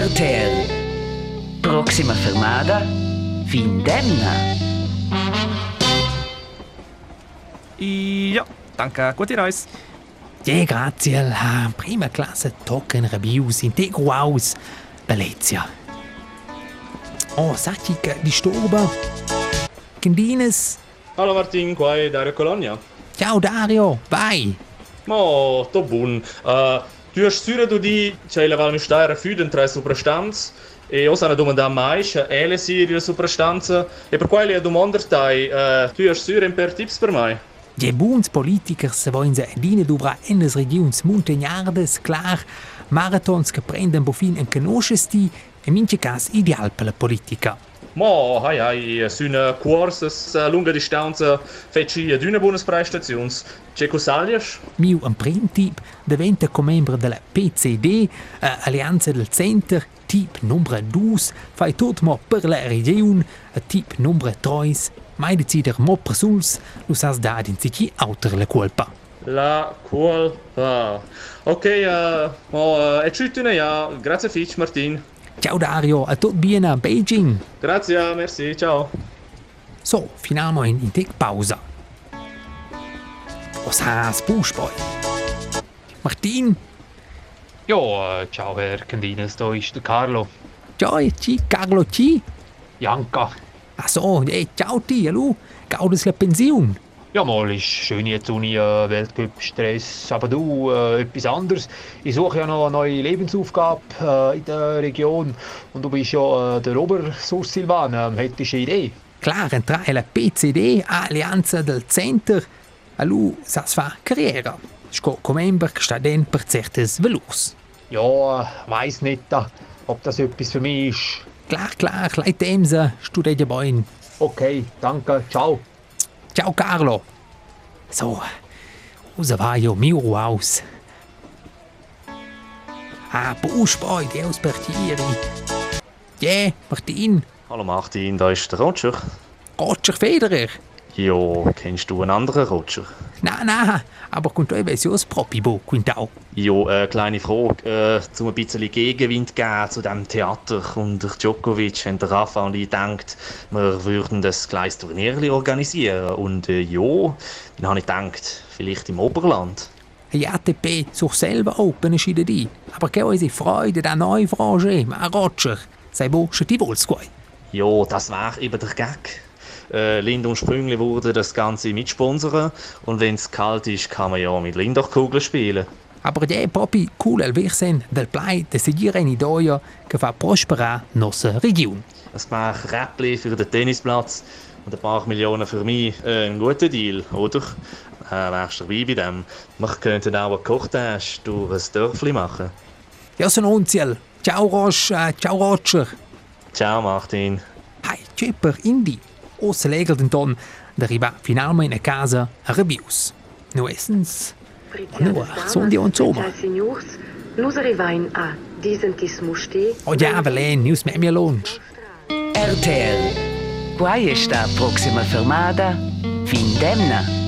RTL. Proxima fermata, Vindemna. Ja, danke. Gute Reise. Ja, grazie. La prima classe tocca in Rebius, integro aus. Bellezia. Oh, sacchi che disturba. Candines. Hallo Martin, qua è Dario Colonia. Ciao Dario, vai. Ma, to bun. Uh, tu hast sura du di, c'è la Val Mistera Füden tra soprastanz e io sono domanda mais, ele siria soprastanza e per quale domanda tai, uh, tu hast sura per tips per mai? Die Bundespolitiker wollen se dienen dubra eines Regions montagnardes, klar, Marathons che prendono bofin en conoscesti, in minche cas ideal per la. Ma, hai hai, süne uh, lunga distanza feci ad una buona prestazions. C'è cosaglias? Miu un prim tip diventa membro della PCD, Alleanza del Center, tip numero 2, fai tot mo per la region, uh, tip numero 3, mai decider mo per suls, lu sas da in sichi auter la colpa. La colpa. Ok, uh, ma, uh, e cittune ja, grazie fitch Martin. Ciao Dario, a tot bene a Beijing. Grazie, merci, ciao. So, finalmente in tec pausa. Was has Busch boy? Martin, Ja, ciao Herr Candines, da ist der Carlo. ciao, ci, Carlo, ci. Janka. Ach so, eh, ciao ti, hallo. Gaudes la Pension. Ja, mal ist schön jetzt Uni äh, Weltcup-Stress, aber du, äh, etwas anderes. Ich suche ja noch eine neue Lebensaufgabe äh, in der Region und du bist ja äh, der Obersurs Silvan. Ähm, hättest du eine Idee? Klar, entrare la PCD, Alleanza del Center. Hallo, sas fa carriera. Sco comember che sta den per certes velus. Ja, weiß nicht, ob das etwas für mich ist. Klar, klar, leit demse, studeja boin. Okay, danke, ciao. Ciao Carlo. So, va io miro aus. Ah, Busch boy, Deus partieri. Yeah, Martin, Hallo Martin, da ist der Roger. Roger Federer. Jo, kennst du einen anderen Roger? Na, na, aber con toi versios propibo, quintau. Jo, äh, kleine Frage, äh, zum ein bisschen Gegenwind geben zu dem Theater und Djokovic haben der Rafa und ich gedacht, wir würden das kleines Turnier organisieren und äh, jo, dann habe ich gedacht, vielleicht im Oberland. Die ATP sucht selber open entschieden di. Aber che unsere Freude da neu Frange, ma Roger, sei schon die Wolfsquai. Jo, das war eben der Gag. Äh, Lind und Sprüngli wurde das Ganze mitsponsern und wenn es kalt ist, kann man ja mit Lindachkugeln spielen. Aber die Papi, cool el virsen del plai de seguire in Idoia, che fa prospera nossa region. Ein paar Räppli für den Tennisplatz und ein paar Millionen für mich. Äh, ein guter Deal, oder? Äh, wärst du dabei bei dem? Wir könnten auch einen Kochtausch durch ein Dörfli machen. Ja, son unziel. Ciao Roche, äh, ciao Roger. Ciao Martin. Hai, Chipper, Indi. Osse legel den ton, deriva finalmente a casa a Rebius. Nu essens, Nu, sono di un insomma. Nus arrivain a disentis muste. o ja, velen, nius me mia lunch. RTL. Quai è sta proxima fermata, Vindemna.